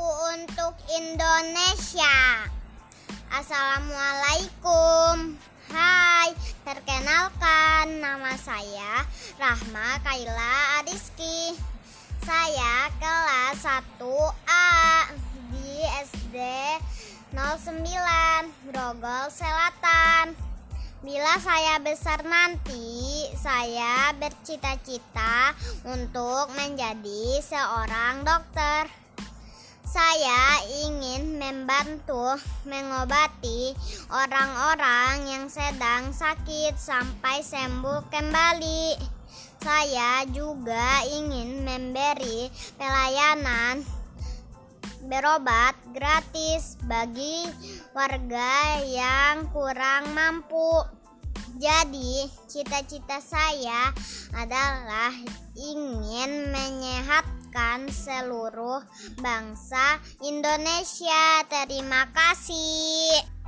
Buku untuk Indonesia. Assalamualaikum. Hai, perkenalkan nama saya Rahma Kaila Adiski. Saya kelas 1A di SD 09 Grogol Selatan. Bila saya besar nanti, saya bercita-cita untuk menjadi seorang dokter. Saya ingin membantu mengobati orang-orang yang sedang sakit sampai sembuh kembali. Saya juga ingin memberi pelayanan berobat gratis bagi warga yang kurang mampu. Jadi, cita-cita saya adalah ingin menyehatkan seluruh bangsa Indonesia. Terima kasih.